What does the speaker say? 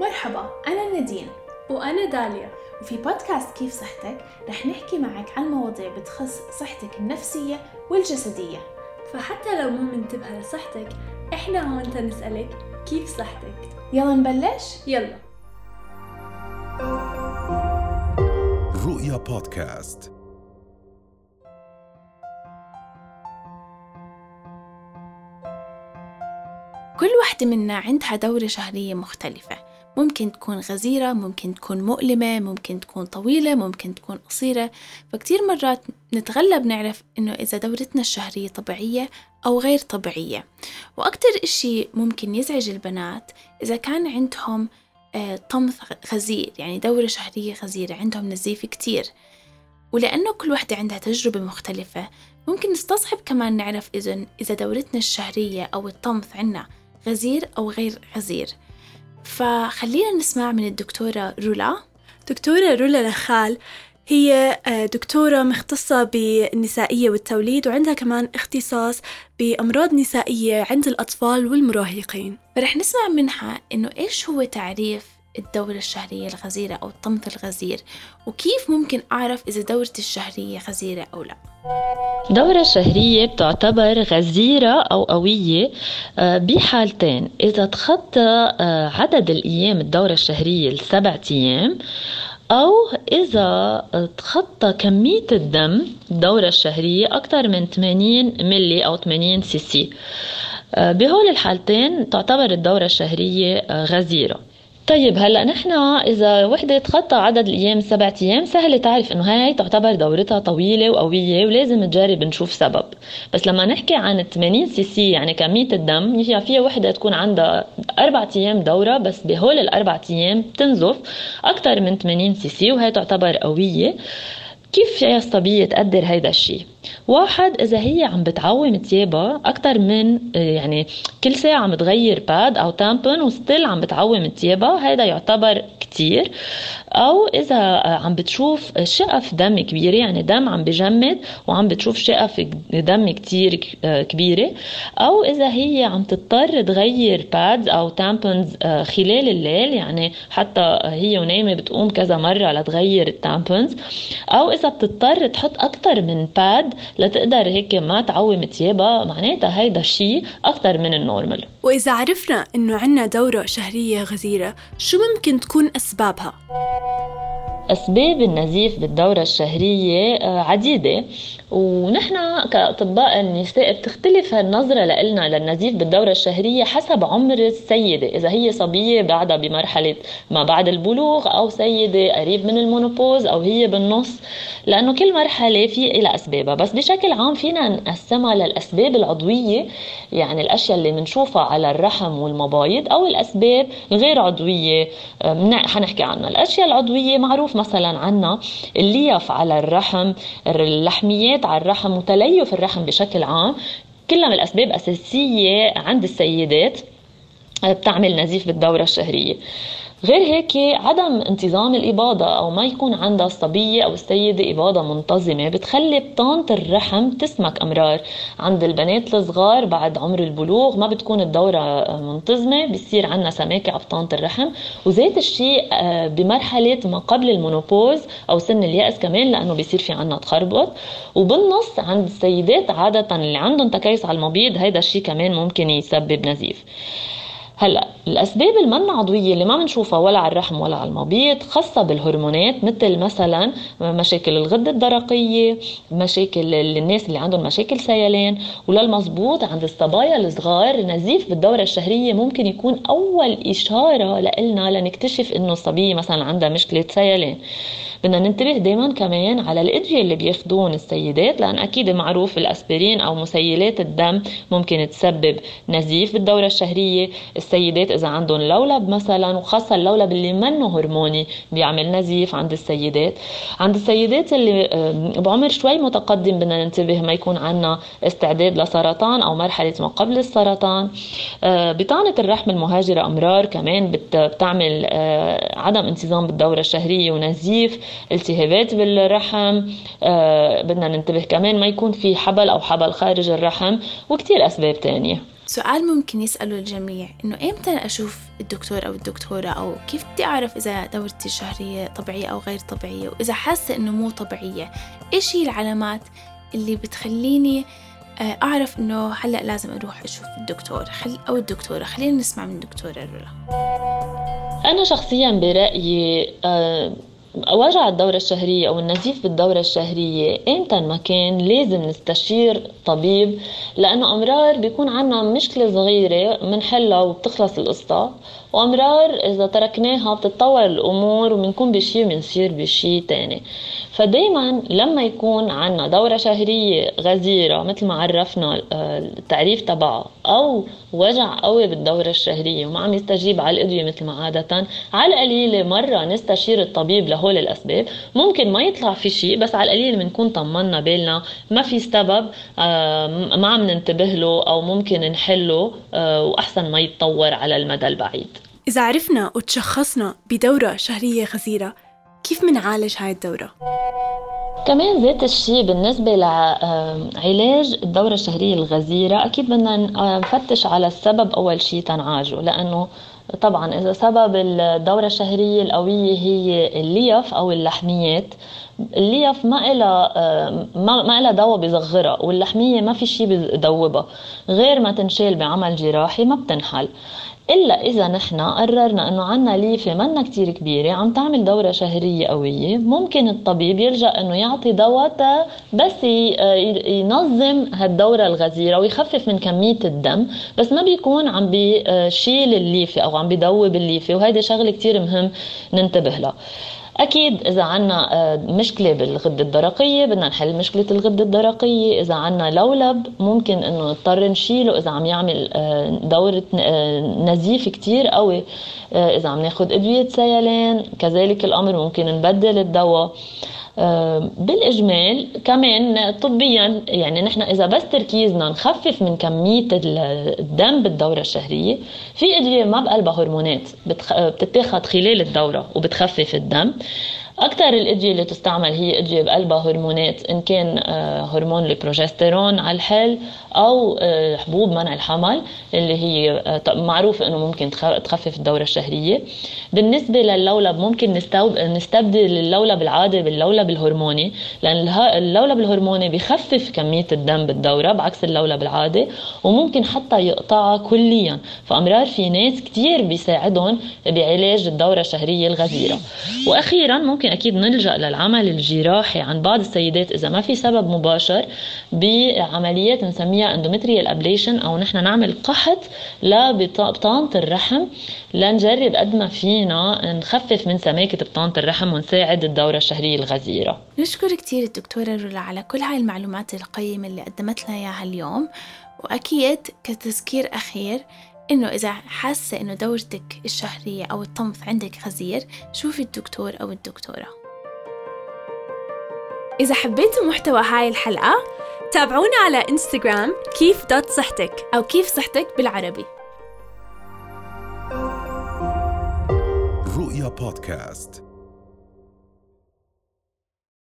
مرحبا أنا نادين وأنا داليا. وفي بودكاست كيف صحتك؟ رح نحكي معك عن مواضيع بتخص صحتك النفسية والجسدية. فحتى لو مو منتبهة لصحتك إحنا هون تنسألك كيف صحتك؟ يلا نبلش؟ يلا. رؤيا بودكاست. كل واحدة منا عندها دورة شهرية مختلفة. ممكن تكون غزيرة ممكن تكون مؤلمة ممكن تكون طويلة ممكن تكون قصيرة. فكتير مرات نتغلب نعرف إنه إذا دورتنا الشهرية طبيعية أو غير طبيعية. وأكتر إشي ممكن يزعج البنات إذا كان عندهم آه، طمث غزير يعني دورة شهرية غزيرة عندهم نزيف كتير. ولأنه كل وحدة عندها تجربة مختلفة ممكن نستصعب كمان نعرف إذا إذا دورتنا الشهرية أو الطمث عنا غزير أو غير غزير. فخلينا نسمع من الدكتورة رولا. دكتورة رولا نخال هي آه، دكتورة مختصة بالنسائية والتوليد وعندها كمان اختصاص بأمراض نسائية عند الأطفال والمراهقين. فرح نسمع منها إنه إيش هو تعريف الدورة الشهرية الغزيرة أو الطمث الغزير وكيف ممكن أعرف إذا دورتي الشهرية غزيرة أو لا؟ الدورة الشهرية بتعتبر غزيرة أو قوية آه، بحالتين. إذا تخطى آه، عدد الأيام الدورة الشهرية لسبعة أيام أو إذا تخطى كمية الدم الدورة الشهرية أكثر من 80 ملي أو 80 سي سي. آه، بهول الحالتين تعتبر الدورة الشهرية غزيرة. طيب هلأ نحن إذا وحدة تخطى عدد الأيام سبعة أيام سهل تعرف إنه هاي تعتبر دورتها طويلة وقوية ولازم تجرب نشوف سبب. بس لما نحكي عن 80 سي سي يعني كمية الدم هي فيها وحدة تكون عندها أربع أيام دورة بس بهول الاربع أيام بتنزف أكثر من 80 سي سي وهي تعتبر قوية. كيف فيها الصبية تقدر هيدا الشيء واحد إذا هي عم بتعوم تيابها أكثر من يعني كل ساعة عم بتغير pad أو tampon و still عم بتعوم تيابها هيدا يعتبر كتير. أو إذا عم بتشوف شقف دم كبيرة يعني دم عم بجمد وعم بتشوف شقف دم كتير كبيرة. أو إذا هي عم تضطر تغير pads أو tampons آه، خلال الليل يعني حتى هي ونايمة بتقوم كذا مرة لتغير ال tampons أو إذا بتضطر تحط أكتر من pad لتقدر هيك ما تعوم تيابها معناتها هيدا الشيء أكتر من ال normal. وإذا عرفنا إنه عنا دورة شهرية غزيرة شو ممكن تكون أسبابها؟ أسباب النزيف بالدورة الشهرية آه، عديدة. ونحن كأطباء النساء بتختلف النظرة لنا للنزيف بالدورة الشهرية حسب عمر السيدة إذا هي صبية بعدها بمرحلة ما بعد البلوغ أو سيدة قريب من المونوبوز أو هي بالنص لأنه كل مرحلة في لها أسبابها. بس بشكل عام فينا نقسمها للأسباب العضوية يعني الأشياء اللي بنشوفها على الرحم والمبايض أو الأسباب الغير عضوية. حنحكي عنها. الأشياء العضوية معروف مثلا عنا الليف على الرحم اللحميات الرحم وتليف الرحم بشكل عام. كلها من الأسباب أساسية عند السيدات. بتعمل نزيف بالدورة الشهرية. غير هيك عدم انتظام الإباضة أو ما يكون عندها الصبية أو السيدة إباضة منتظمة بتخلي بطانة الرحم تسمك أمرار. عند البنات الصغار بعد عمر البلوغ ما بتكون الدورة منتظمة بصير عندنا سماكة بطانة الرحم. وزيت الشيء آه، بمرحلة ما قبل المونوبوز أو سن اليأس كمان لأنه بيصير في عنا تخربط. وبالنص عند السيدات عادة اللي عندهم تكيس على المبيض هيدا الشيء كمان ممكن يسبب نزيف. هلا الأسباب المن عضوية اللي ما بنشوفها ولا على الرحم ولا على المبيض خاصة بالهرمونات مثل مثلا مشاكل الغدة الدرقية مشاكل الناس اللي عندهم مشاكل سيلان وللمزبوط عند الصبايا الصغار نزيف بالدورة الشهرية ممكن يكون أول إشارة لنا لنكتشف إنه الصبية مثلا عندها مشكلة سيلان بدنا ننتبه دائما كمان على الادويه اللي بياخذون السيدات لأن أكيد معروف الأسبرين أو مسيلات الدم ممكن تسبب نزيف بالدورة الشهرية. السيدات إذا عندهم لولب مثلا وخاصة اللولب اللي منه هرموني بيعمل نزيف عند السيدات. عند السيدات اللي بعمر شوي متقدم بدنا ننتبه ما يكون عندنا استعداد لسرطان أو مرحلة ما قبل السرطان. بطانه الرحم المهاجرة أمرار كمان بتعمل آه، عدم انتظام بالدورة الشهرية ونزيف. التهابات بالرحم آه بدنا ننتبه كمان ما يكون في حبل أو حبل خارج الرحم وكتير أسباب تانية. سؤال ممكن يسأله الجميع إنه إمتى أشوف الدكتور أو الدكتورة؟ أو كيف بدي أعرف إذا دورتي الشهرية طبيعية أو غير طبيعية؟ وإذا حاسة إنه مو طبيعية إيش هي العلامات اللي بتخليني آه، أعرف إنه هلأ لازم أروح أشوف الدكتور؟ خل أو الدكتورة خلينا نسمع من دكتورة رولا أنا شخصيا برأيي آه، وجع الدورة الشهرية أو النزيف بالدورة الشهرية إمتى ما كان لازم نستشير طبيب؟ لأنه أمرار بيكون عنا مشكلة صغيرة منحلها وبتخلص القصة. وأمرار إذا تركناها بتتطور الأمور وبنكون بشي وبنصير بشي تاني. فدايما لما يكون عنا دورة شهرية غزيرة مثل ما عرفنا آه، التعريف تبعها أو وجع قوي بالدورة الشهرية وما عم يستجيب على الأدوية مثل ما عادة على القليلة مرة نستشير الطبيب لهول الأسباب. ممكن ما يطلع في شيء بس على القليل بنكون طمنا بالنا ما في سبب آه، ما عم ننتبه له أو ممكن نحله آه، وأحسن ما يتطور على المدى البعيد. إذا عرفنا وتشخصنا بدورة شهرية غزيرة كيف منعالج هاي الدورة؟ كمان ذات الشيء بالنسبة لعلاج الدورة الشهرية الغزيرة أكيد بدنا نفتش على السبب أول شيء تنعالجه لأنه طبعا إذا سبب الدورة الشهرية القوية هي الليف أو اللحميات الليف ما إلها ما, ما إلها دواء بيصغرها واللحمية ما في شيء بيدوبها غير ما تنشال بعمل جراحي ما بتنحل. إلا إذا نحن قررنا إنه عنا ليفة منا كتير كبيرة عم تعمل دورة شهرية قوية ممكن الطبيب يلجأ إنه يعطي دواء بس ينظم هالدورة الغزيرة ويخفف من كمية الدم. بس ما بيكون عم بيشيل الليفة أو عم بيدوب الليفة وهيدي شغلة كتير مهم ننتبه لها. أكيد إذا عنا آه، مشكلة بالغدة الدرقية بدنا نحل مشكلة الغدة الدرقية. إذا عنا لولب ممكن إنه نضطر نشيله إذا عم يعمل آه، دورة آه، نزيف كتير قوي. إذا عم ناخذ أدوية سيلان كذلك الأمر ممكن نبدل الدواء. بالإجمال كمان طبيا يعني نحن إذا بس تركيزنا نخفف من كمية الدم بالدورة الشهرية في ادويه ما بقلبها هرمونات بتتاخذ خلال الدورة وبتخفف الدم. أكثر الادويه اللي تستعمل هي ادويه بقلبها هرمونات إن كان آه، هرمون البروجستيرون على الحل أو آه، حبوب منع الحمل اللي هي آه، معروف إنه ممكن تخفف الدورة الشهرية. بالنسبة للولب ممكن نستبدل اللولب العادي باللولب الهرموني لأن اللولب الهرموني بخفف كمية الدم بالدورة بعكس اللولب العادي وممكن حتى يقطعها كليا. فأمرار في ناس كثير بيساعدهم بعلاج الدورة الشهرية الغزيرة. وأخيرا ممكن أكيد نلجأ للعمل الجراحي عند بعض السيدات إذا ما في سبب مباشر بعمليات نسميها endometrial ablation أو نحن نعمل كحت لبطانة الرحم لنجرب قد ما فينا نخفف من سماكة بطانة الرحم ونساعد الدورة الشهرية الغزيرة. نشكر كثير الدكتورة رولا على كل هاي المعلومات القيمة اللي قدمت لنا إياها اليوم وأكيد كتذكير أخير إنه إذا حاسة إنه دورتك الشهرية أو الطمث عندك غزير شوفي الدكتور أو الدكتورة. إذا حبيتوا محتوى هاي الحلقة تابعونا على إنستغرام كيف دوت صحتك أو كيف صحتك بالعربي. رؤيا بودكاست.